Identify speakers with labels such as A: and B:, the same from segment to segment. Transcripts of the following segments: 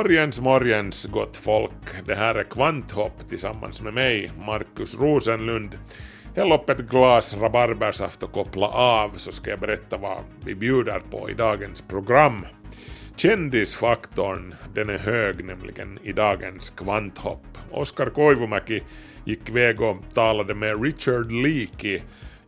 A: Morgens, morgens gott folk. Det här är Kvanthopp tillsammans med mig, Markus Rosenlund. Häll upp ett glas rabarbersaft och koppla av så ska jag berätta vad vi bjuder på i dagens program. Kändisfaktorn, den är hög nämligen i dagens kvanthopp. Oskar Koivumäki gick iväg och talade med Richard Leakey,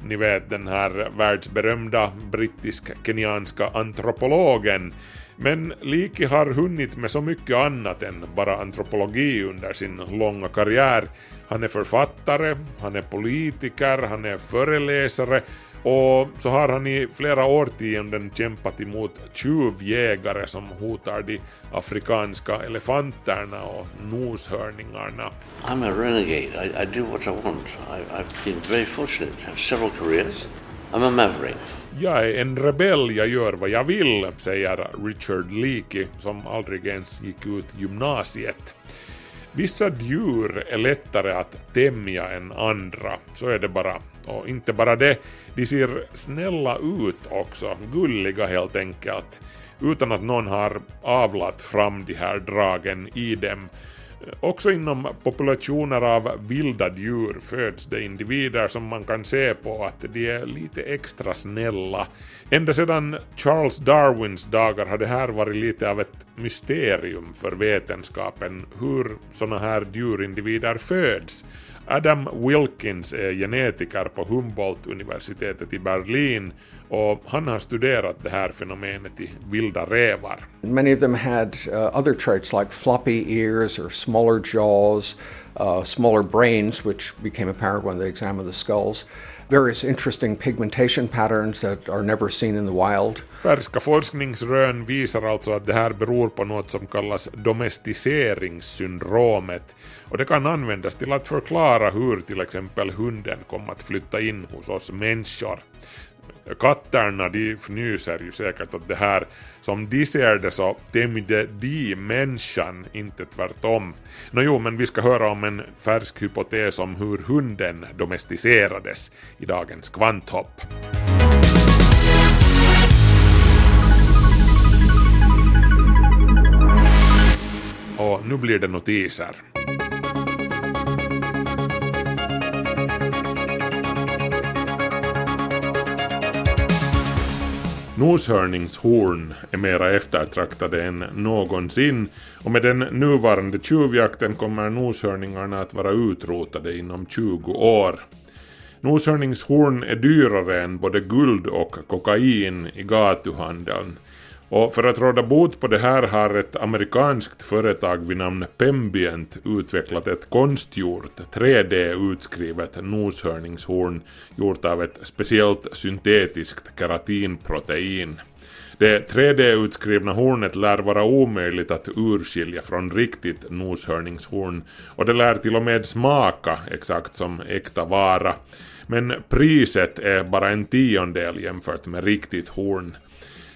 A: ni vet den här världsberömda brittisk-kenyanska antropologen. Men Liki har hunnit med så mycket annat än bara antropologi under sin långa karriär. Han är författare, han är politiker, han är föreläsare och så har han i flera årtionden kämpat emot tjuvjägare som hotar de afrikanska elefanterna och noshörningarna.
B: I'm a renegade. I, I do what I want. I, I've been very fortunate to have several careers. I'm a maverick.
A: Jag är en rebell, jag gör vad jag vill, säger Richard Leakey som aldrig ens gick ut gymnasiet. Vissa djur är lättare att tämja än andra, så är det bara. Och inte bara det, de ser snälla ut också, gulliga helt enkelt, utan att någon har avlat fram de här dragen i dem. Också inom populationer av vilda djur föds det individer som man kan se på att de är lite extra snälla. Ända sedan Charles Darwins dagar har det här varit lite av ett mysterium för vetenskapen hur sådana här djurindivider föds. Adam Wilkins är genetiker på Humboldt-universitetet i Berlin och han har studerat det här fenomenet i vilda rävar.
C: Many of them had uh, other traits like floppy ears or smaller jaws, uh, smaller brains, which became apparent when they examined the skulls. Various interesting pigmentation patterns that are never seen in the wild.
A: Färska forskningsrön visar alltså att det här beror på något som kallas domesticeringssyndromet och det kan användas till att förklara hur till exempel hunden kom att flytta in hos oss människor. Katterna de fnyser ju säkert åt det här. Som de ser det så tämjde de människan, inte tvärtom. Nå jo, men vi ska höra om en färsk hypotes om hur hunden domesticerades i dagens kvanthopp. Och nu blir det notiser. Noshörningshorn är mera eftertraktade än någonsin och med den nuvarande tjuvjakten kommer noshörningarna att vara utrotade inom 20 år. Noshörningshorn är dyrare än både guld och kokain i gatuhandeln. Och för att råda bot på det här har ett amerikanskt företag vid namn Pembient utvecklat ett konstgjort 3D-utskrivet noshörningshorn gjort av ett speciellt syntetiskt keratinprotein. Det 3D-utskrivna hornet lär vara omöjligt att urskilja från riktigt noshörningshorn och det lär till och med smaka exakt som äkta vara. Men priset är bara en tiondel jämfört med riktigt horn.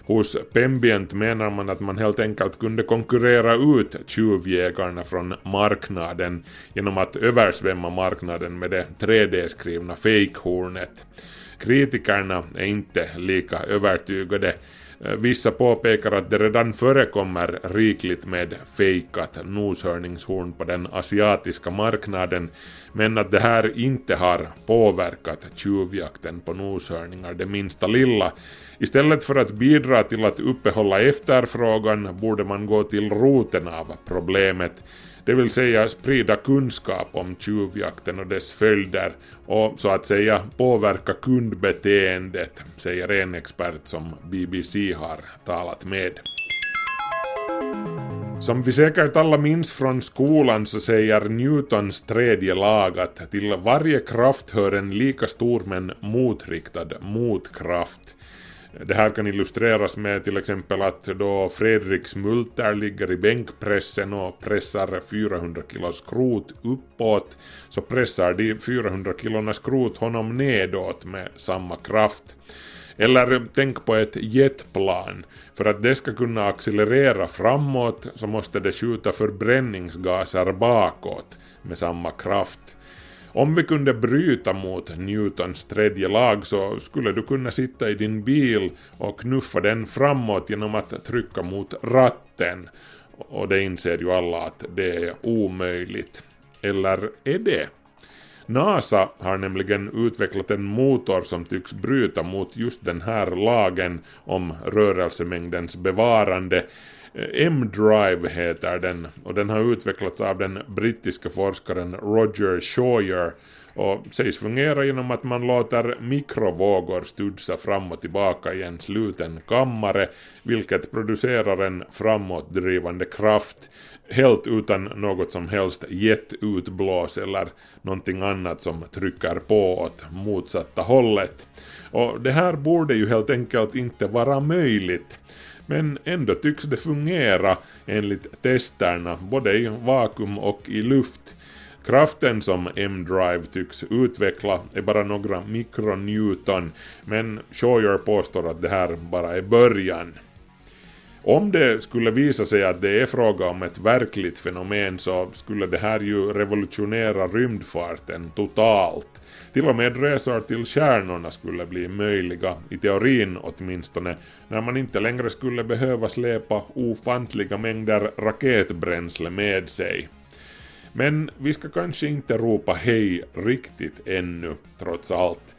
A: Hos Pembient menar man att man helt enkelt kunde konkurrera ut tjuvjägarna från marknaden genom att översvämma marknaden med det 3D-skrivna fejkhornet. Kritikerna är inte lika övertygade. Eh, vissa påpekar att det redan förekommer rikligt med fejkat noshörningshorn på den asiatiska marknaden, men att det här inte har påverkat tjuvjakten på noshörningar det minsta lilla. Istället för att bidra till att uppehålla efterfrågan borde man gå till roten av problemet, det vill säga sprida kunskap om tjuvjakten och dess följder och så att säga påverka kundbeteendet, säger en expert som BBC har talat med. Som vi säkert alla minns från skolan så säger Newtons tredje lag att till varje kraft hör en lika stor men motriktad motkraft. Det här kan illustreras med till exempel att då Fredriks Smulter ligger i bänkpressen och pressar 400 kilo skrot uppåt så pressar de 400 kilona skrot honom nedåt med samma kraft. Eller tänk på ett jetplan. För att det ska kunna accelerera framåt så måste det skjuta förbränningsgaser bakåt med samma kraft. Om vi kunde bryta mot Newtons tredje lag så skulle du kunna sitta i din bil och knuffa den framåt genom att trycka mot ratten. Och det inser ju alla att det är omöjligt. Eller är det? NASA har nämligen utvecklat en motor som tycks bryta mot just den här lagen om rörelsemängdens bevarande. M-Drive heter den och den har utvecklats av den brittiska forskaren Roger Shawyer och sägs fungera genom att man låter mikrovågor studsa fram och tillbaka i en sluten kammare, vilket producerar en framåtdrivande kraft, helt utan något som helst jetutblås eller någonting annat som trycker på åt motsatta hållet. Och det här borde ju helt enkelt inte vara möjligt. Men ändå tycks det fungera enligt testerna, både i vakuum och i luft. Kraften som M-Drive tycks utveckla är bara några mikronewton, men Shoyer påstår att det här bara är början. Om det skulle visa sig att det är fråga om ett verkligt fenomen så skulle det här ju revolutionera rymdfarten totalt. Till och med resor till stjärnorna skulle bli möjliga, i teorin åtminstone, när man inte längre skulle behöva släpa ofantliga mängder raketbränsle med sig. Men vi ska kanske inte ropa hej riktigt ännu, trots allt.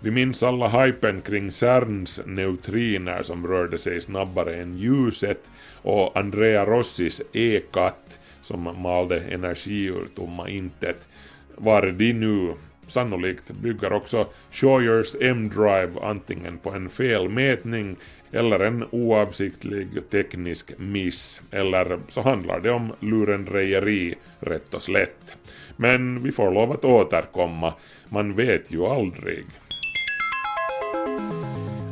A: Vi minns alla hypen kring CERNs neutriner som rörde sig snabbare än ljuset och Andrea Rossis E-katt som malde energi ur tomma intet. Var är de nu sannolikt bygger också Shoyers M-Drive antingen på en felmätning eller en oavsiktlig teknisk miss, eller så handlar det om lurendrejeri rätt och slätt. Men vi får lov att återkomma, man vet ju aldrig.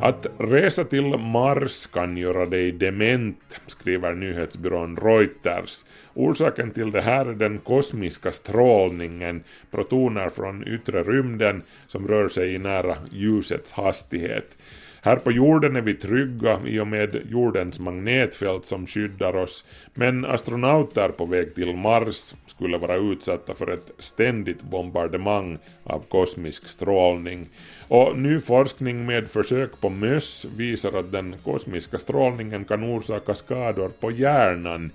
A: Att resa till Mars kan göra dig dement, skriver nyhetsbyrån Reuters. Orsaken till det här är den kosmiska strålningen, protoner från yttre rymden som rör sig i nära ljusets hastighet. Här på jorden är vi trygga i och med jordens magnetfält som skyddar oss, men astronauter på väg till Mars skulle vara utsatta för ett ständigt bombardemang av kosmisk strålning. Och ny forskning med försök på möss visar att den kosmiska strålningen kan orsaka skador på hjärnan.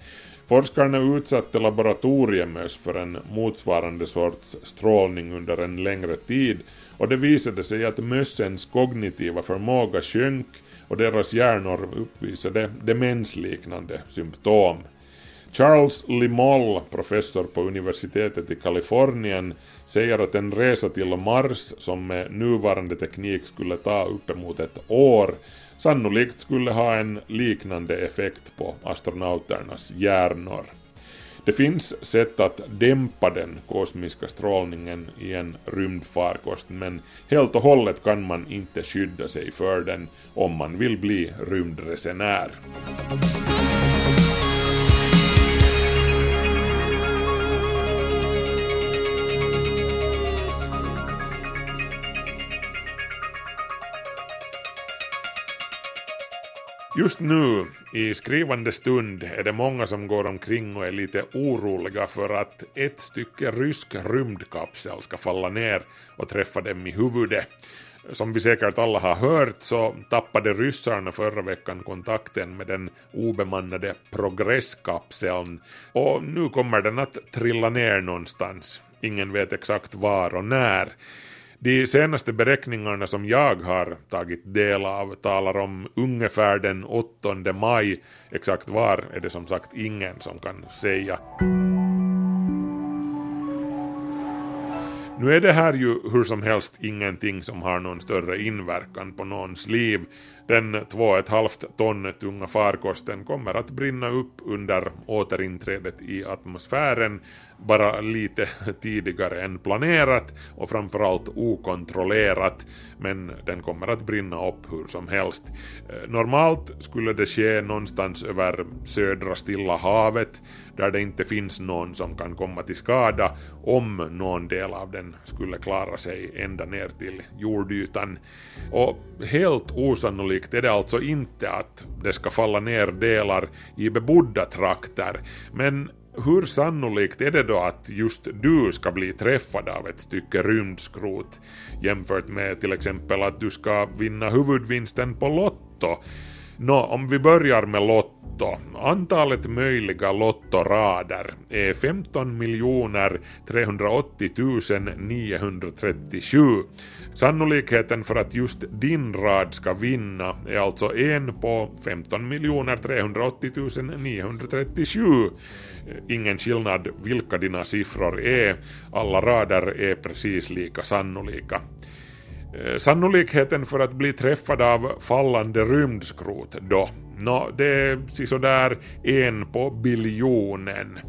A: Forskarna utsatte laboratoriemöss för en motsvarande sorts strålning under en längre tid och det visade sig att mössens kognitiva förmåga sjönk och deras hjärnor uppvisade demensliknande symptom. Charles Limoll, professor på universitetet i Kalifornien, säger att en resa till Mars som med nuvarande teknik skulle ta uppemot ett år sannolikt skulle ha en liknande effekt på astronauternas hjärnor. Det finns sätt att dämpa den kosmiska strålningen i en rymdfarkost men helt och hållet kan man inte skydda sig för den om man vill bli rymdresenär. Just nu, i skrivande stund, är det många som går omkring och är lite oroliga för att ett stycke rysk rymdkapsel ska falla ner och träffa dem i huvudet. Som vi säkert alla har hört så tappade ryssarna förra veckan kontakten med den obemannade progresskapseln och nu kommer den att trilla ner någonstans. Ingen vet exakt var och när. De senaste beräkningarna som jag har tagit del av talar om ungefär den 8 maj. Exakt var är det som sagt ingen som kan säga. Nu är det här ju hur som helst ingenting som har någon större inverkan på någons liv. Den 2,5 ton tunga farkosten kommer att brinna upp under återinträdet i atmosfären bara lite tidigare än planerat och framförallt okontrollerat, men den kommer att brinna upp hur som helst. Normalt skulle det ske någonstans över södra Stilla havet, där det inte finns någon som kan komma till skada om någon del av den skulle klara sig ända ner till jordytan. Och helt osannolikt är det alltså inte att det ska falla ner delar i bebodda trakter, men hur sannolikt är det då att just du ska bli träffad av ett stycke rymdskrot jämfört med till exempel att du ska vinna huvudvinsten på Lotto? Nå, om vi börjar med Lotto. Antalet möjliga lottorader är 15 380 937. Sannolikheten för att just din rad ska vinna är alltså en på 15 380 937. Ingen skillnad vilka dina siffror är, alla rader är precis lika sannolika. Eh, sannolikheten för att bli träffad av fallande rymdskrot då? Nå, det är sådär en på biljonen.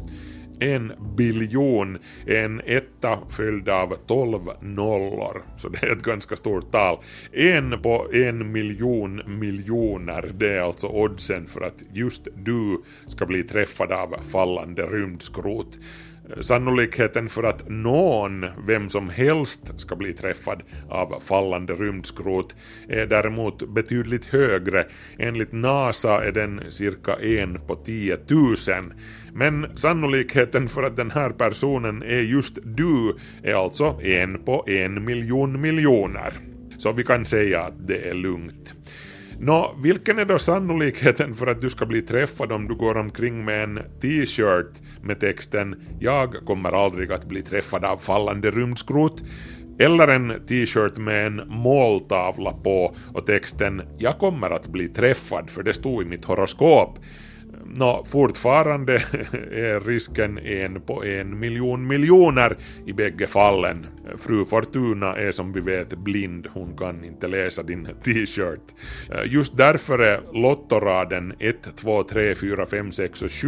A: En biljon är en etta följd av 12 nollor, så det är ett ganska stort tal. En på en miljon miljoner, det är alltså oddsen för att just du ska bli träffad av fallande rymdskrot. Sannolikheten för att någon, vem som helst, ska bli träffad av fallande rymdskrot är däremot betydligt högre. Enligt NASA är den cirka en på 10 000. Men sannolikheten för att den här personen är just du är alltså en på en miljon miljoner. Så vi kan säga att det är lugnt. Nå, vilken är då sannolikheten för att du ska bli träffad om du går omkring med en t-shirt med texten “Jag kommer aldrig att bli träffad av fallande rymdskrot” eller en t-shirt med en måltavla på och texten “Jag kommer att bli träffad för det stod i mitt horoskop” Nå, fortfarande är risken en på en miljon miljoner i bägge fallen. Fru Fortuna är som vi vet blind, hon kan inte läsa din t-shirt. Eh, just därför är lottoraden 1, 2, 3, 4, 5, 6 och 7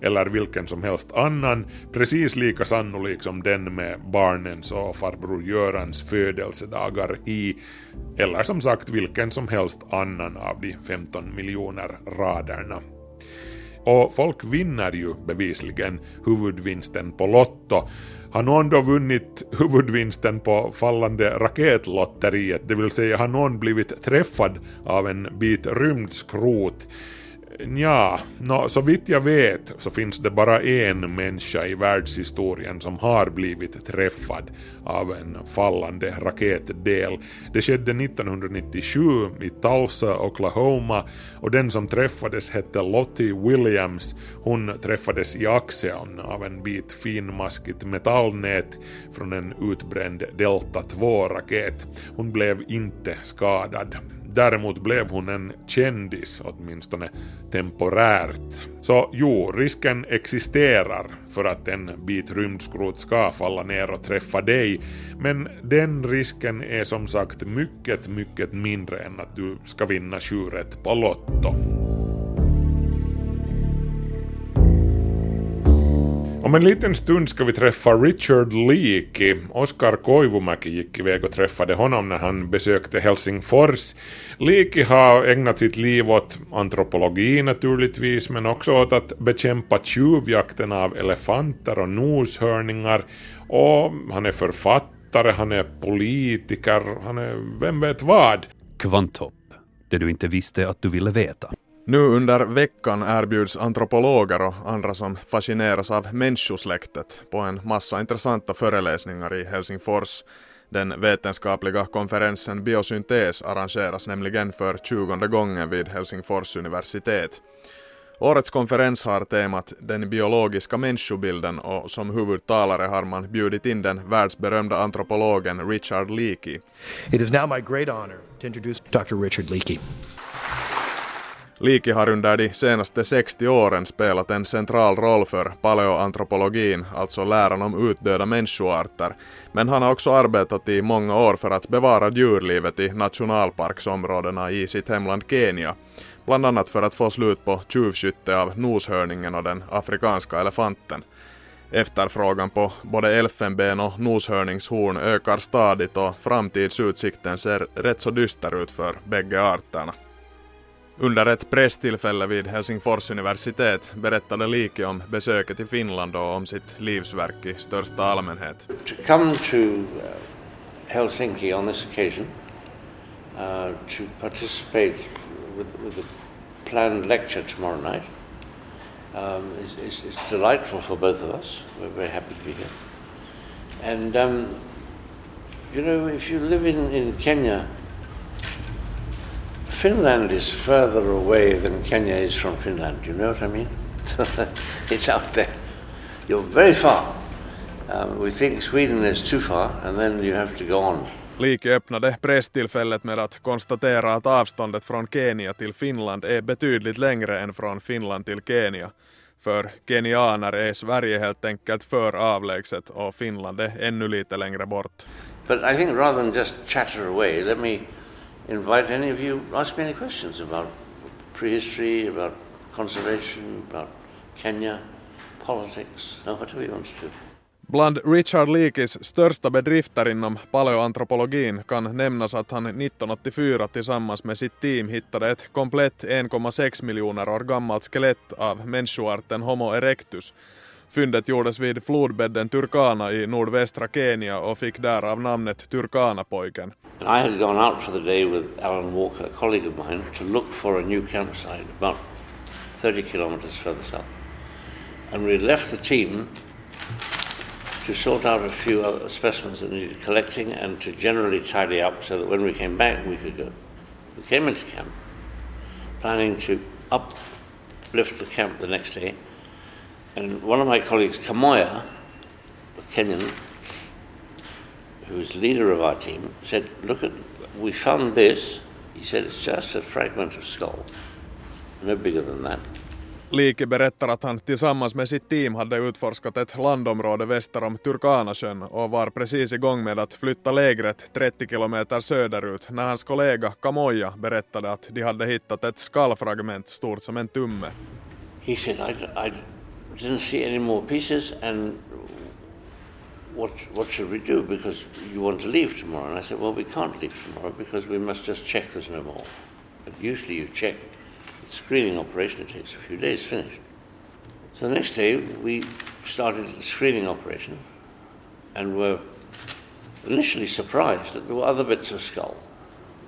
A: eller vilken som helst annan precis lika sannolik som den med barnens och farbror Görans födelsedagar i, eller som sagt vilken som helst annan av de 15 miljoner raderna. Och folk vinner ju bevisligen huvudvinsten på Lotto. Har någon då vunnit huvudvinsten på fallande raketlotteriet, det vill säga har någon blivit träffad av en bit rymdskrot? Ja, no, så vitt jag vet så finns det bara en människa i världshistorien som har blivit träffad av en fallande raketdel. Det skedde 1997 i Tulsa, Oklahoma och den som träffades hette Lottie Williams. Hon träffades i axeln av en bit finmaskigt metallnät från en utbränd Delta 2-raket. Hon blev inte skadad. Däremot blev hon en kändis, åtminstone temporärt. Så jo, risken existerar för att en bit rymdskrot ska falla ner och träffa dig, men den risken är som sagt mycket, mycket mindre än att du ska vinna 7 på Lotto. Om en liten stund ska vi träffa Richard Leakey. Oskar Koivumäki gick iväg och träffade honom när han besökte Helsingfors. Leakey har ägnat sitt liv åt antropologi naturligtvis, men också åt att bekämpa tjuvjakten av elefanter och noshörningar. Och han är författare, han är politiker, han är vem vet vad.
D: Kvanthopp, det du inte visste att du ville veta.
E: Nu under veckan erbjuds antropologer och andra som fascineras av människosläktet på en massa intressanta föreläsningar i Helsingfors. Den vetenskapliga konferensen Biosyntes arrangeras nämligen för tjugonde gången vid Helsingfors universitet. Årets konferens har temat den biologiska människobilden och som huvudtalare har man bjudit in den världsberömda antropologen Richard Leakey.
F: It is now my great honor to introduce Dr. Richard Leakey.
E: Liki har under de senaste 60 åren spelat en central roll för paleoantropologin, alltså läran om utdöda människoarter, men han har också arbetat i många år för att bevara djurlivet i nationalparksområdena i sitt hemland Kenya, bland annat för att få slut på tjuvskytte av noshörningen och den afrikanska elefanten. Efterfrågan på både elfenben och noshörningshorn ökar stadigt och framtidsutsikten ser rätt så dyster ut för bägge arterna. Under ett presstillfälle vid Helsingfors universitet berättade Liike om besöket i Finland och om sitt livsverk i största allmänhet.
B: To come to uh, Helsinki on this occasion uh, to participate with, with the planned lecture tomorrow night um, is, is, is delightful for both of us. We're very happy to be here. And, um, you know, if you live in, in Kenya, Finland is further away than Kenya is from Finland. Do you know what I mean? it's out there. You're very far. Um, we think Sweden is too far, and then you have to go on.
E: Liki öppnade presstillfället med att konstatera att avståndet från Kenya till Finland är betydligt längre än från Finland till Kenya. För kenyaner är Sverige helt enkelt för avlägset och Finland är ännu lite längre bort.
B: But I think rather than just chatter away, let me invite any of you ask me any questions about prehistory, about conservation, about Kenya, politics, or whatever you want to do.
E: Bland Richard Leakes största bedrifter inom paleoantropologin kan nämnas att han 1984 tillsammans med sitt team hittade ett komplett 1,6 miljoner år gammalt skelett av människoarten Homo erectus. Fyndet gjordes vid flodbädden Turkana i nordvästra Kenya och fick namnet Turkana-pojken.
B: I had gone out for the day with Alan Walker, a colleague of mine, to look for a new campsite about 30 kilometers further south. And we left the team to sort out a few other specimens that needed collecting and to generally tidy up so that when we came back we could go. We came into camp planning to uplift the camp the next day. And one of my colleagues, Kamoya, a Kenyan, who was leader of our team, said, Look at, we found this. He said, It's just a fragment of skull, no bigger than that.
E: Liki berättar att han tillsammans med sitt team hade utforskat ett landområde väster om Turkanasjön och var precis igång med att flytta lägret 30 kilometer söderut när hans kollega Kamoja berättade att de hade hittat ett skallfragment stort som en tumme.
B: He said, I, I didn't see any more pieces, and what, what should we do? Because you want to leave tomorrow. And I said, Well, we can't leave tomorrow because we must just check there's no more. But usually you check. The screening operation, it takes a few days finished. So the next day we started the screening operation and were initially surprised that there were other bits of skull.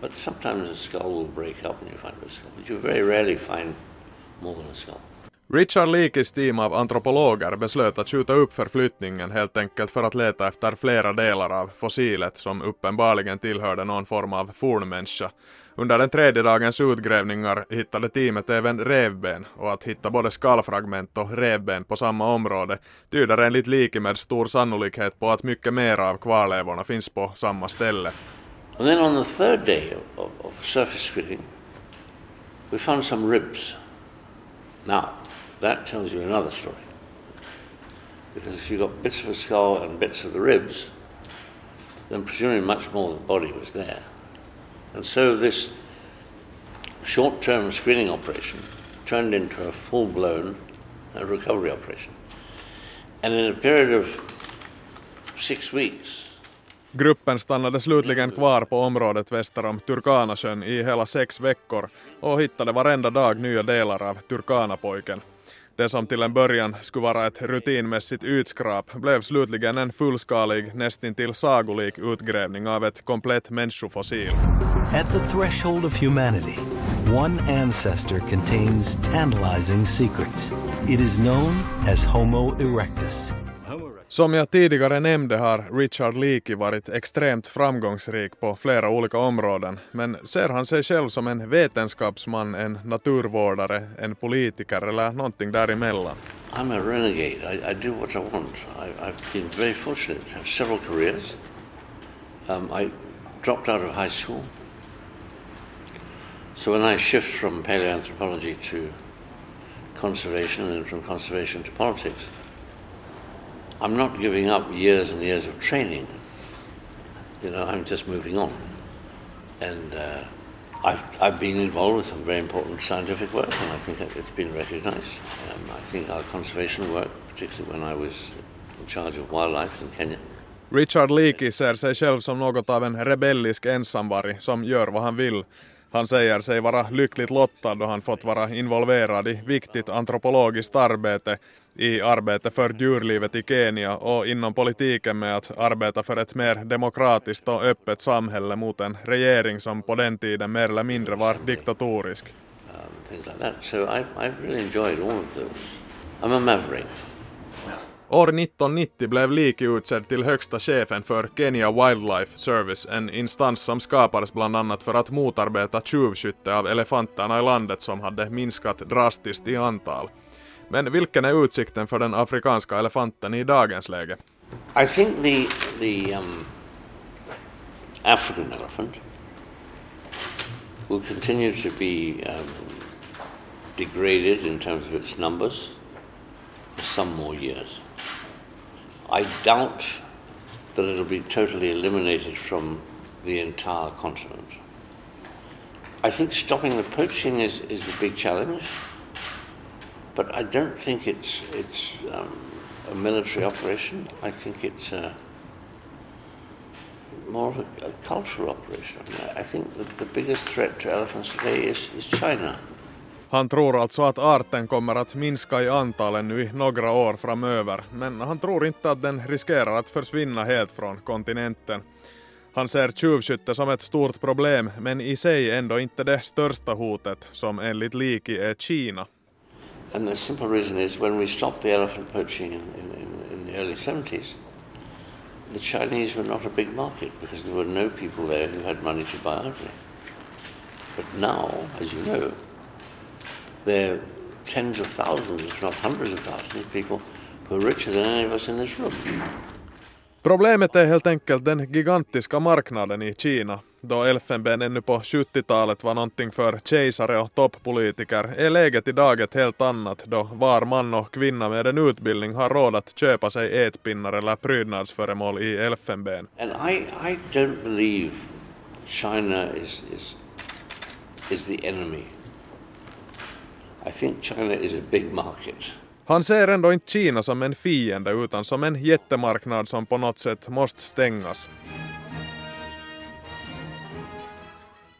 B: But sometimes a skull will break up and you find a skull. But you very rarely find more than a skull.
E: Richard Leakes team av antropologer beslöt att skjuta upp förflyttningen helt enkelt för att leta efter flera delar av fossilet som uppenbarligen tillhörde någon form av fornmänniska. Under den tredje dagens utgrävningar hittade teamet även revben och att hitta både skallfragment och revben på samma område tyder enligt Liki med stor sannolikhet på att mycket mer av kvarlevorna finns på samma ställe.
B: And then on the third day of, of surface screening, we found some ribs. Now, that tells you another story. Because if you got bits of a skull and bits of the ribs, then presumably much more of the body was there. And so this short term screening operation turned into a full blown uh, recovery operation. And in a period of six weeks,
E: Gruppen stannade slutligen kvar på området väster om Turkanasjön i hela sex veckor och hittade varenda dag nya delar av Turkanapojken. Det som till en början skulle vara ett rutinmässigt utskrap blev slutligen en fullskalig, nästintill sagolik utgrävning av ett komplett människofossil.
F: At the threshold of humanity, one ancestor contains tantalizing secrets. It is known as Homo erectus.
E: Som jag tidigare nämnde har Richard Leakey varit extremt framgångsrik på flera olika områden, men ser han sig själv som en vetenskapsman, en naturvårdare, en politiker eller någonting däremellan?
B: I'm a renegade. I, I do what I want. I, I've been very fortunate I have several careers. Um, I dropped out of high school, So when I shift from paleoanthropology to conservation and from conservation to politics, I'm not giving up years and years of training. You know, I'm just moving on. And uh, I've, I've been involved with some very important scientific work, and I think it's been recognized. Um, I think our conservation work, particularly when I was in charge of wildlife in Kenya,
E: Richard Leakey ser sig själv som något av en rebellisk ensamvarg som gör vad han vill. Han säger sig vara lyckligt lottad då han fått vara involverad i viktigt antropologiskt arbete, i arbete för djurlivet i Kenya och inom politiken med att arbeta för ett mer demokratiskt och öppet samhälle mot en regering som på den tiden mer eller mindre var diktatorisk.
B: um, things like that. So I, I've really enjoyed all of those. I'm a maverick.
E: År 1990 blev Liki utsedd till högsta chefen för Kenya Wildlife Service, en instans som skapades bland annat för att motarbeta tjuvskytte av elefanterna i landet som hade minskat drastiskt i antal. Men vilken är utsikten för den afrikanska elefanten i dagens läge?
B: I think the the um, African elephant will continue to be um, degraded in terms of its numbers for some more years. I doubt that it'll be totally eliminated from the entire continent. I think stopping the poaching is, is the big challenge, but I don't think it's it's um, a military operation. I think it's uh, more of a, a cultural operation. I, mean, I think that the biggest threat to elephants today is, is China.
E: Han tror alltså att arten kommer att minska i antal ännu i några år framöver, men han tror inte att den riskerar att försvinna helt från kontinenten. Han ser tjuvskytte som ett stort problem, men i sig ändå inte det största hotet, som enligt Liki är Kina.
B: And the simple reason is when we stopped the elephant poaching in, in, in the early 70s, the Chinese were not a big market because there were no people there who had money to buy ivory. But now, as you know, there are tens of thousands, if not hundreds of thousands, of people who are richer than any of us in this room.
E: Problemet är helt enkelt den gigantiska marknaden i Kina. Då elfenben ännu på 70-talet var någonting för kejsare och toppolitiker är läget idag ett helt annat då var man och kvinna med en utbildning har råd att köpa sig ätpinnar eller prydnadsföremål i elfenben.
B: And I, I don't believe China is, is, is the enemy. I think China is a big market.
E: Han ser ändå inte Kina som en fiende utan som en jättemarknad som på något sätt måste stängas.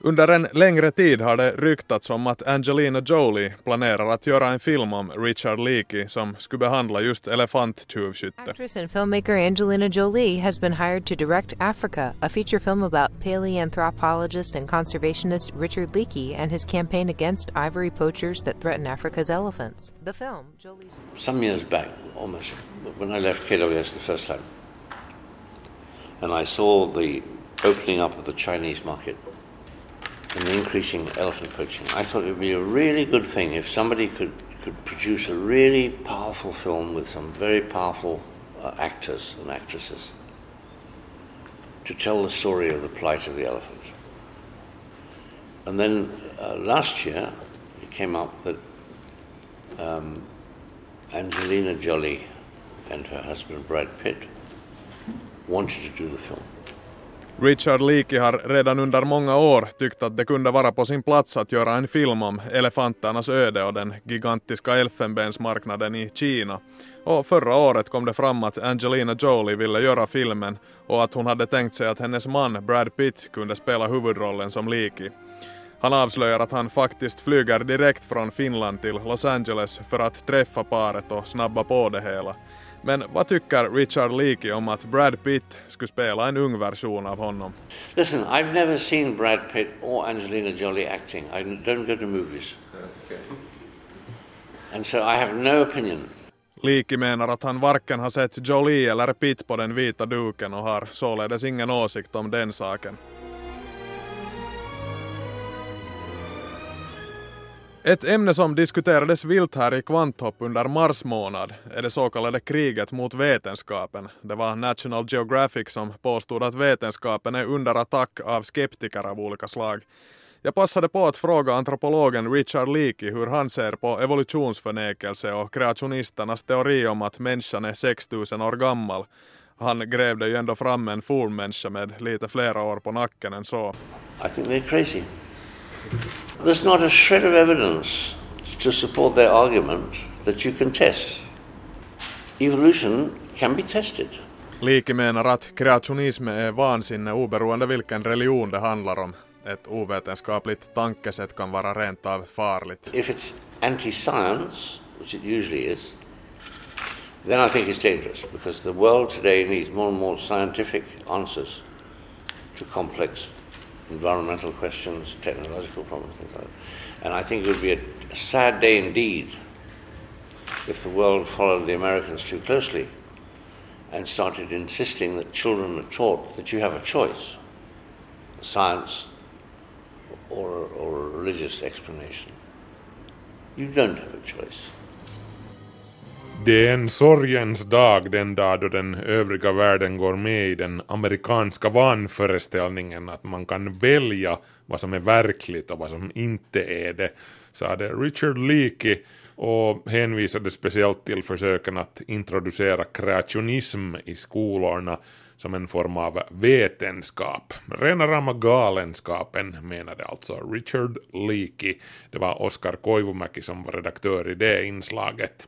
E: Under en längre tid har det ryktats om att Angelina Jolie planerar att göra en film om Richard Leakey som skulle behandla just elefanttjuvskytte.
G: Actress and filmmaker Angelina Jolie has been hired to direct Africa, a feature film about paleanthropologist and conservationist Richard Leakey and his campaign against ivory poachers that threaten Africa's elephants. The film, Jolie's
B: Some years back, almost, when I left KWS the first time, and I saw the opening up of the Chinese market and the increasing elephant poaching, I thought it would be a really good thing if somebody could, could produce a really powerful film with some very powerful uh, actors and actresses to tell the story of the plight of the elephant. And then uh, last year, it came up that um, Angelina Jolie and her husband Brad Pitt wanted to do the film.
E: Richard Leakey har redan under många år tyckt att det kunde vara på sin plats att göra en film om elefanternas öde och den gigantiska elfenbensmarknaden i Kina. Och förra året kom det fram att Angelina Jolie ville göra filmen och att hon hade tänkt sig att hennes man Brad Pitt kunde spela huvudrollen som Leakey. Han avslöjar att han faktiskt flyger direkt från Finland till Los Angeles för att träffa paret och snabba på det hela. Men vad tycker Richard Leakey om att Brad Pitt skulle spela en ung version av honom?
B: Listen, I've never seen Brad Pitt or Angelina Jolie acting. I don't go to movies. And so I have no opinion.
E: Leakey menar att han varken har sett Jolie eller Pitt på den vita duken och har således ingen åsikt om den saken. Ett ämne som diskuterades vilt här i Kvanthopp under mars månad är det så kallade kriget mot vetenskapen. Det var National Geographic som påstod att vetenskapen är under attack av skeptiker av olika slag. Jag passade på att fråga antropologen Richard Leakey hur han ser på evolutionsförnekelse och kreationisternas teori om att människan är 6000 år gammal. Han grävde ju ändå fram en fornmänniska med lite flera år på nacken än så.
B: I think they're crazy. There's not a shred of evidence to support their argument that you can test. Evolution can be tested.
E: Att kreationism är vansinne oberoende vilken religion det handlar om. Ett ovetenskapligt tankesätt kan vara rent av farligt.
B: If it's anti-science, which it usually is, then I think it's dangerous because the world today needs more and more scientific answers to complex environmental questions, technological problems, things like that. And I think it would be a, sad day indeed if the world followed the Americans too closely and started insisting that children are taught that you have a choice science or, or a religious explanation. You don't have a choice.
A: Det är en sorgens dag den dag då den övriga världen går med i den amerikanska vanföreställningen att man kan välja vad som är verkligt och vad som inte är det, sade Richard Leakey och hänvisade speciellt till försöken att introducera kreationism i skolorna som en form av vetenskap. Rena rama galenskapen menade alltså Richard Leakey. Det var Oskar Koivumäki som var redaktör i det inslaget.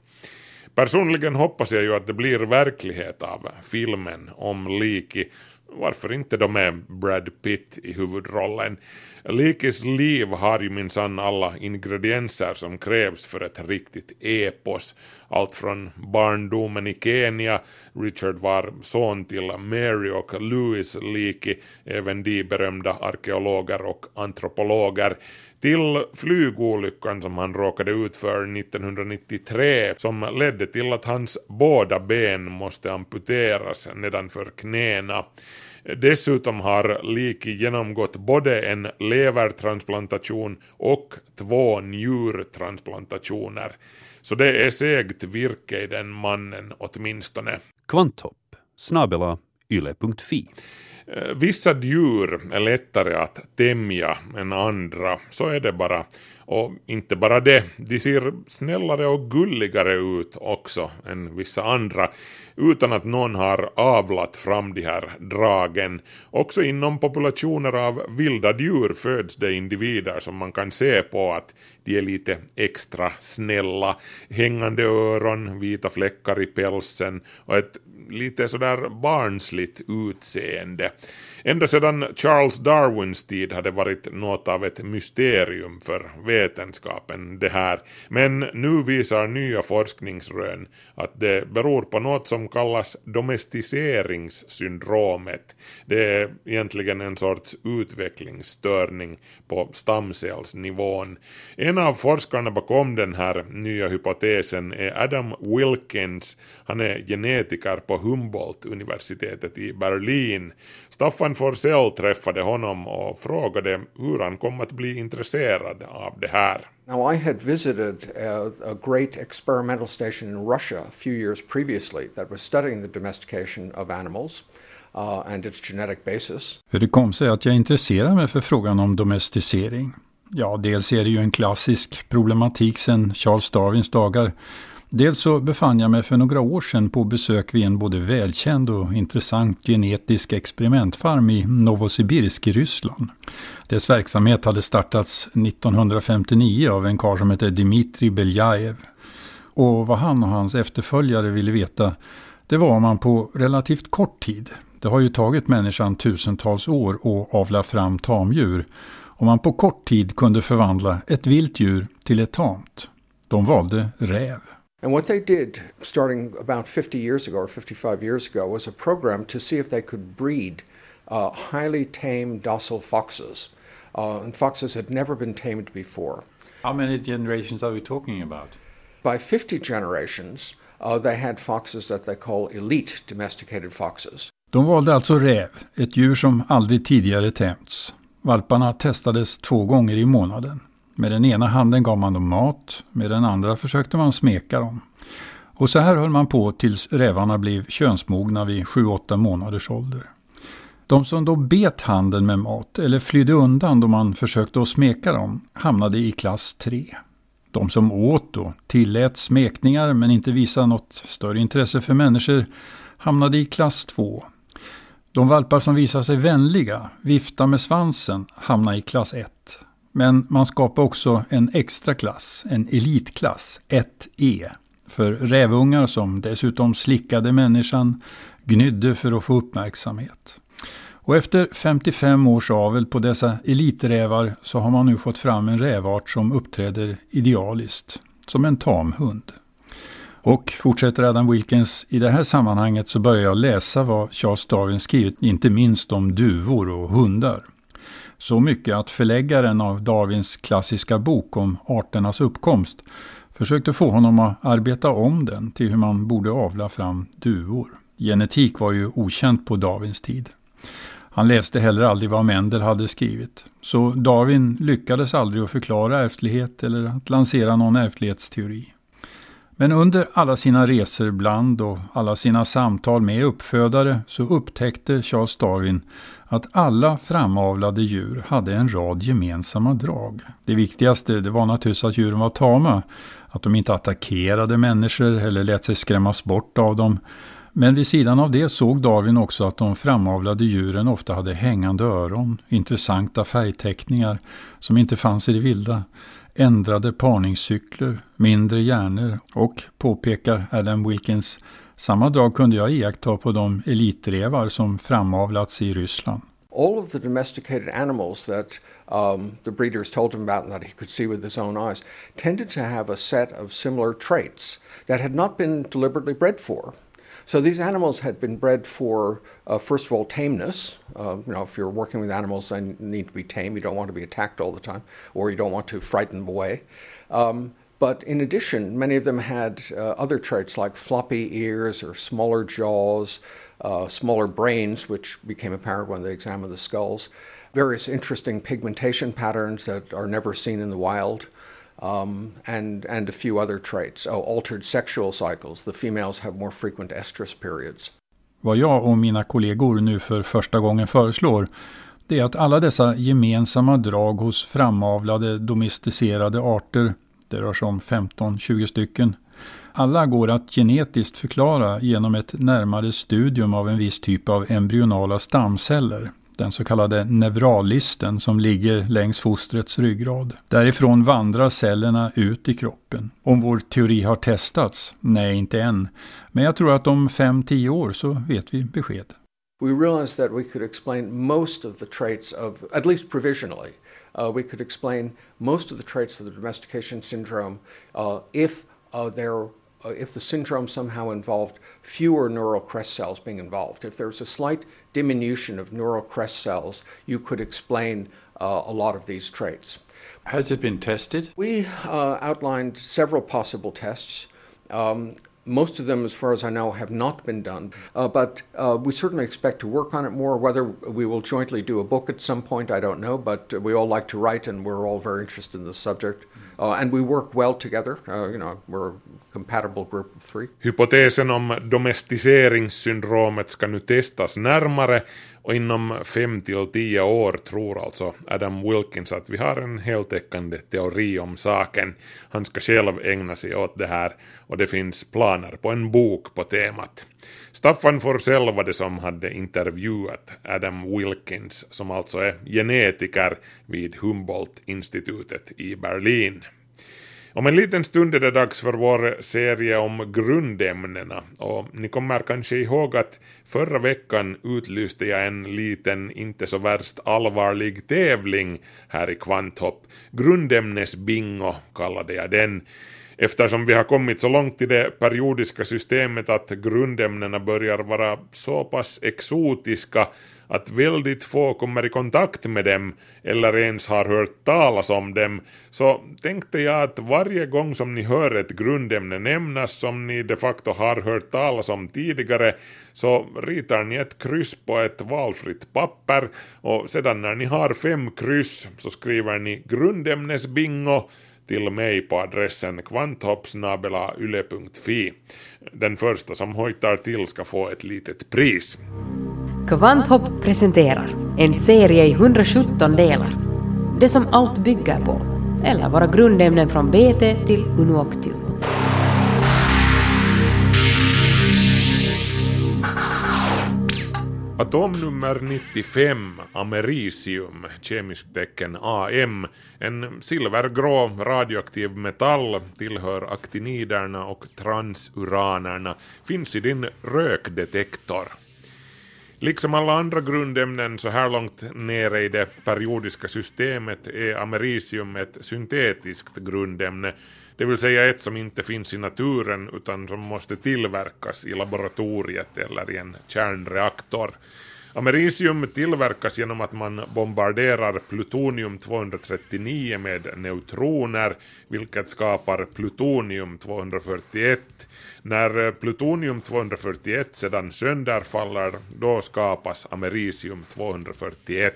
A: Personligen hoppas jag ju att det blir verklighet av filmen om Liki, Varför inte då med Brad Pitt i huvudrollen? Likis liv har ju minsann alla ingredienser som krävs för ett riktigt epos. Allt från barndomen i Kenya, Richard var son till Mary och Louis Leakey, även de berömda arkeologer och antropologer, till flygolyckan som han råkade ut för 1993 som ledde till att hans båda ben måste amputeras nedanför knäna. Dessutom har Liki genomgått både en levertransplantation och två njurtransplantationer. Så det är segt virke i den mannen åtminstone.
D: Kvanthopp snabela yle.fi
A: Eh, vissa djur är lättare att tämja än andra, så är det bara. Och inte bara det, de ser snällare och gulligare ut också än vissa andra, utan att någon har avlat fram de här dragen. Också inom populationer av vilda djur föds det individer som man kan se på att de är lite extra snälla. Hängande öron, vita fläckar i pälsen och ett lite sådär barnsligt utseende. Ända sedan Charles Darwins tid hade varit något av ett mysterium för vetenskapen det här, men nu visar nya forskningsrön att det beror på något som kallas domesticeringssyndromet. Det är egentligen en sorts utvecklingsstörning på stamcellsnivån. En av forskarna bakom den här nya hypotesen är Adam Wilkins. Han är genetiker på Humboldt-universitetet i Berlin. Staffan Forsell träffade honom och frågade hur han kom att bli intresserad av det här.
C: Now, I had visited a, a, great experimental station in Russia a few years previously that was studying the domestication of animals uh, and its genetic basis.
H: Hur det kom sig att jag intresserade mig för frågan om domesticering? Ja, dels är det ju en klassisk problematik sedan Charles Darwins dagar Dels så befann jag mig för några år sedan på besök vid en både välkänd och intressant genetisk experimentfarm i Novosibirsk i Ryssland. Dess verksamhet hade startats 1959 av en karl som hette Dmitrij Beljajev. Och vad han och hans efterföljare ville veta det var om man på relativt kort tid, det har ju tagit människan tusentals år att avla fram tamdjur, om man på kort tid kunde förvandla ett vilt djur till ett tamt. De valde räv.
C: And what they did, starting about 50 years ago or 55 years ago, was a program to see if they could breed uh, highly tame, docile foxes. Uh, and foxes had never been tamed before.
H: How many generations are we talking about?
C: By 50 generations, uh, they had foxes that they call elite domesticated foxes.
H: De valde alltså räv, ett djur som aldrig tidigare tämts. Valparna testades två gånger i månaden. Med den ena handen gav man dem mat, med den andra försökte man smeka dem. Och så här höll man på tills rävarna blev könsmogna vid 7-8 månaders ålder. De som då bet handen med mat eller flydde undan då man försökte att smeka dem hamnade i klass 3. De som åt och tillät smekningar men inte visade något större intresse för människor hamnade i klass 2. De valpar som visade sig vänliga, vifta med svansen, hamnade i klass 1. Men man skapade också en extra klass, en elitklass, 1E, för rävungar som dessutom slickade människan, gnydde för att få uppmärksamhet. Och efter 55 års avel på dessa eliträvar så har man nu fått fram en rävart som uppträder idealiskt, som en tamhund. Och fortsätter Adam Wilkins, i det här sammanhanget så börjar jag läsa vad Charles Darwin skrivit, inte minst om duvor och hundar. Så mycket att förläggaren av Darwins klassiska bok om arternas uppkomst försökte få honom att arbeta om den till hur man borde avla fram duvor. Genetik var ju okänt på Darwins tid. Han läste heller aldrig vad Mendel hade skrivit. Så Darwin lyckades aldrig att förklara ärftlighet eller att lansera någon ärftlighetsteori. Men under alla sina resor bland och alla sina samtal med uppfödare så upptäckte Charles Darwin att alla framavlade djur hade en rad gemensamma drag. Det viktigaste det var naturligtvis att djuren var tama, att de inte attackerade människor eller lät sig skrämmas bort av dem. Men vid sidan av det såg Darwin också att de framavlade djuren ofta hade hängande öron, intressanta färgteckningar som inte fanns i det vilda, ändrade parningscykler, mindre hjärnor och, påpekar Adam Wilkins, samma drag kunde jag iaktta på de elitrevar som framavlats i Ryssland.
C: All of the domesticated animals that um, the breeders told him about and that he could see with his own eyes tended to have a set of similar traits that had not been deliberately bred for. So these animals had been bred for, uh, first of all, tameness. Uh, you know, if you're working with animals, they need to be tame. You don't want to be attacked all the time, or you don't want to frighten them away. Um, but in addition, many of them had uh, other traits like floppy ears or smaller jaws, uh, smaller brains, which became apparent when they examined the skulls, various interesting pigmentation patterns that are never seen in the wild. um, and, and a few other traits. Oh, altered sexual cycles. The females have more frequent estrus periods.
H: Vad jag och mina kollegor nu för första gången föreslår det är att alla dessa gemensamma drag hos framavlade domesticerade arter, det rör sig om 15-20 stycken, alla går att genetiskt förklara genom ett närmare studium av en viss typ av embryonala stamceller, den så kallade neurallisten som ligger längs fostrets ryggrad. Därifrån vandrar cellerna ut i kroppen. Om vår teori har testats? Nej, inte än. Men jag tror att om 5-10 år så vet vi besked.
C: We realized that we could explain most of the traits of, at least provisionally, uh, we could explain most of the traits of the domestication syndrome uh, if uh, they're uh, if the syndrome somehow involved fewer neural crest cells being involved. If there's a slight diminution of neural crest cells, you could explain uh, a lot of these traits.
H: Has it been tested?
C: We uh, outlined several possible tests. Um, most of them, as far as I know, have not been done, uh, but uh, we certainly expect to work on it more. Whether we will jointly do a book at some point, I don't know, but we all like to write and we're all very interested in the subject. Uh, and we work well together. Uh, you know, we're a compatible group of three.
A: Hypotesen om domesticeringssyndromet ska nu testas närmare och inom 5 till 10 år tror alltså Adam Wilkins att vi har en heltäckande teori om saken. Han ska själv ägna sig åt det här och det finns planer på en bok på temat. Staffan Forsell var det som hade intervjuat Adam Wilkins som alltså är genetiker vid Humboldt-institutet i Berlin. Om en liten stund är det dags för vår serie om grundämnena och ni kommer kanske ihåg att förra veckan utlyste jag en liten, inte så värst allvarlig tävling här i Kvanthopp. Grundämnesbingo kallade jag den eftersom vi har kommit så långt i det periodiska systemet att grundämnena börjar vara så pass exotiska att väldigt få kommer i kontakt med dem eller ens har hört talas om dem, så tänkte jag att varje gång som ni hör ett grundämne nämnas som ni de facto har hört talas om tidigare, så ritar ni ett kryss på ett valfritt papper och sedan när ni har fem kryss så skriver ni grundämnesbingo till mig på adressen kvanthoppsnabelayle.fi. Den första som hojtar till ska få ett litet pris.
I: Kvanthopp presenterar en serie i 117 delar. Det som allt bygger på, eller våra grundämnen från BT till Unuoctium.
A: Atomnummer 95, americium, kemiskt tecken AM, en silvergrå radioaktiv metall, tillhör aktiniderna och transuranerna, finns i din rökdetektor. Liksom alla andra grundämnen så här långt nere i det periodiska systemet är americium ett syntetiskt grundämne, det vill säga ett som inte finns i naturen utan som måste tillverkas i laboratoriet eller i en kärnreaktor. Americium tillverkas genom att man bombarderar plutonium-239 med neutroner, vilket skapar plutonium-241. När plutonium-241 sedan sönderfaller, då skapas americium-241.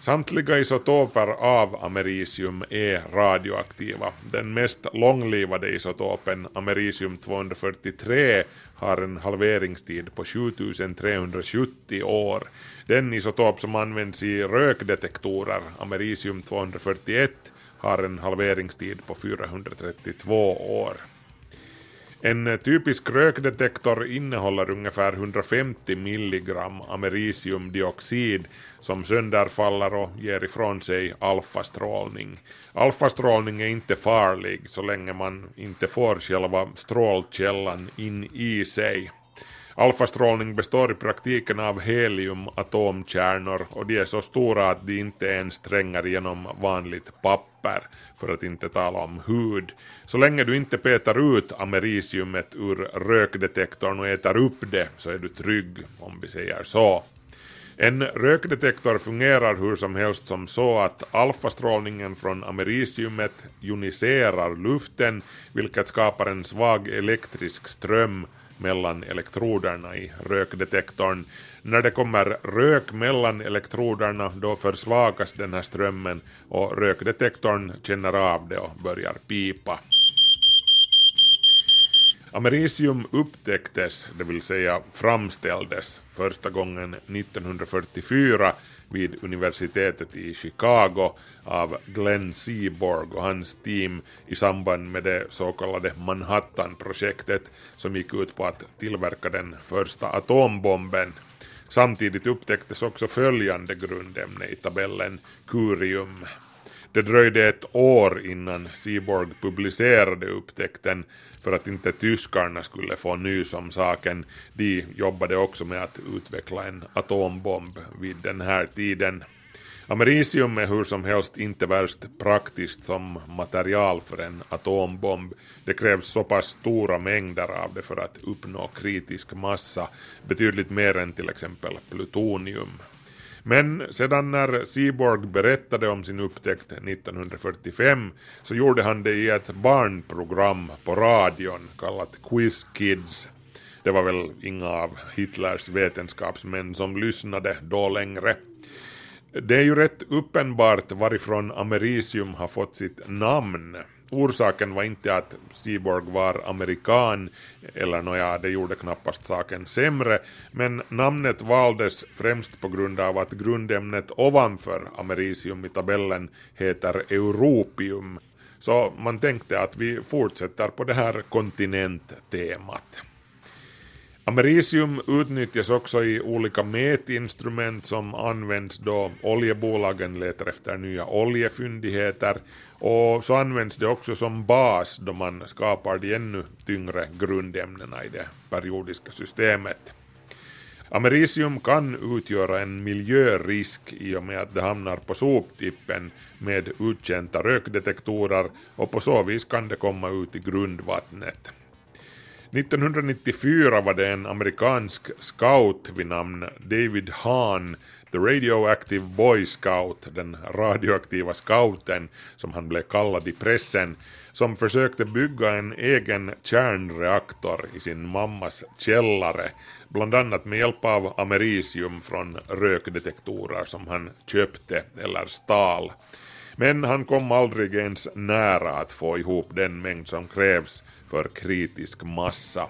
A: Samtliga isotoper av americium är radioaktiva. Den mest långlivade isotopen, americium-243, har en halveringstid på 7370 år. Den isotop som används i rökdetektorer, americium-241, har en halveringstid på 432 år. En typisk rökdetektor innehåller ungefär 150 milligram americiumdioxid som sönderfaller och ger ifrån sig alfastrålning. Alfastrålning är inte farlig så länge man inte får själva strålkällan in i sig. Alfastrålning består i praktiken av heliumatomkärnor och de är så stora att de inte ens tränger genom vanligt papper, för att inte tala om hud. Så länge du inte petar ut americiumet ur rökdetektorn och äter upp det så är du trygg, om vi säger så. En rökdetektor fungerar hur som helst som så att alfastrålningen från americiumet joniserar luften, vilket skapar en svag elektrisk ström mellan elektroderna i rökdetektorn. När det kommer rök mellan elektroderna då försvagas den här strömmen och rökdetektorn känner av det och börjar pipa. Americium upptäcktes, det vill säga framställdes, första gången 1944 vid universitetet i Chicago av Glenn Seaborg och hans team i samband med det så kallade Manhattan-projektet som gick ut på att tillverka den första atombomben. Samtidigt upptäcktes också följande grundämne i tabellen, curium. Det dröjde ett år innan Seaborg publicerade upptäckten för att inte tyskarna skulle få nys om saken. De jobbade också med att utveckla en atombomb vid den här tiden. Americium är hur som helst inte värst praktiskt som material för en atombomb. Det krävs så pass stora mängder av det för att uppnå kritisk massa, betydligt mer än till exempel plutonium. Men sedan när Seaborg berättade om sin upptäckt 1945 så gjorde han det i ett barnprogram på radion kallat Quiz Kids. Det var väl inga av Hitlers vetenskapsmän som lyssnade då längre. Det är ju rätt uppenbart varifrån americium har fått sitt namn. Orsaken var inte att Seaborg var amerikan, eller nåja, det gjorde knappast saken sämre, men namnet valdes främst på grund av att grundämnet ovanför americium i tabellen heter europium. Så man tänkte att vi fortsätter på det här kontinenttemat. Americium utnyttjas också i olika mätinstrument som används då oljebolagen letar efter nya oljefyndigheter och så används det också som bas då man skapar de ännu tyngre grundämnena i det periodiska systemet. Americium kan utgöra en miljörisk i och med att det hamnar på soptippen med uttjänta rökdetektorer och på så vis kan det komma ut i grundvattnet. 1994 var det en amerikansk scout vid namn David Hahn, The Radioactive Boy Scout, den radioaktiva scouten som han blev kallad i pressen, som försökte bygga en egen kärnreaktor i sin mammas källare, bland annat med hjälp av americium från rökdetektorer som han köpte eller stal. Men han kom aldrig ens nära att få ihop den mängd som krävs för kritisk massa.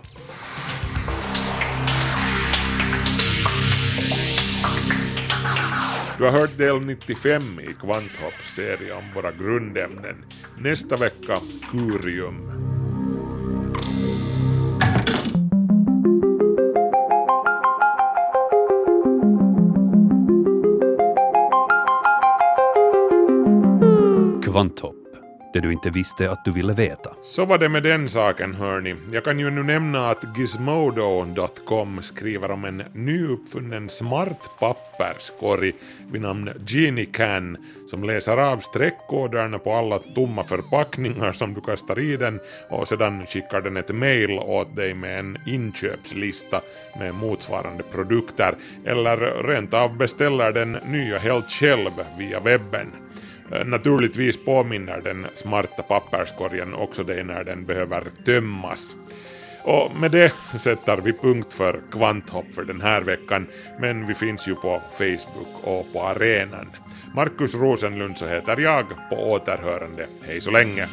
A: Du har hört del 95 i Kvanthopps serie om våra grundämnen. Nästa vecka Curium.
D: Kvanthopp, det du inte visste att du ville veta.
A: Så var det med den saken hörni. Jag kan ju nu nämna att Gizmodo.com skriver om en nyuppfunnen smart papperskorg vid namn Genie Can som läser av streckkoderna på alla tomma förpackningar som du kastar i den och sedan skickar den ett mail åt dig med en inköpslista med motsvarande produkter eller rent av beställer den nya helt själv via webben. Eh, naturligtvis påminner den smarta papperskorgen också dig när den behöver tömmas. Och med det sätter vi punkt för Kvanthopp för den här veckan, men vi finns ju på Facebook och på arenan. Markus Rosenlund så heter jag, på återhörande. Hej så länge!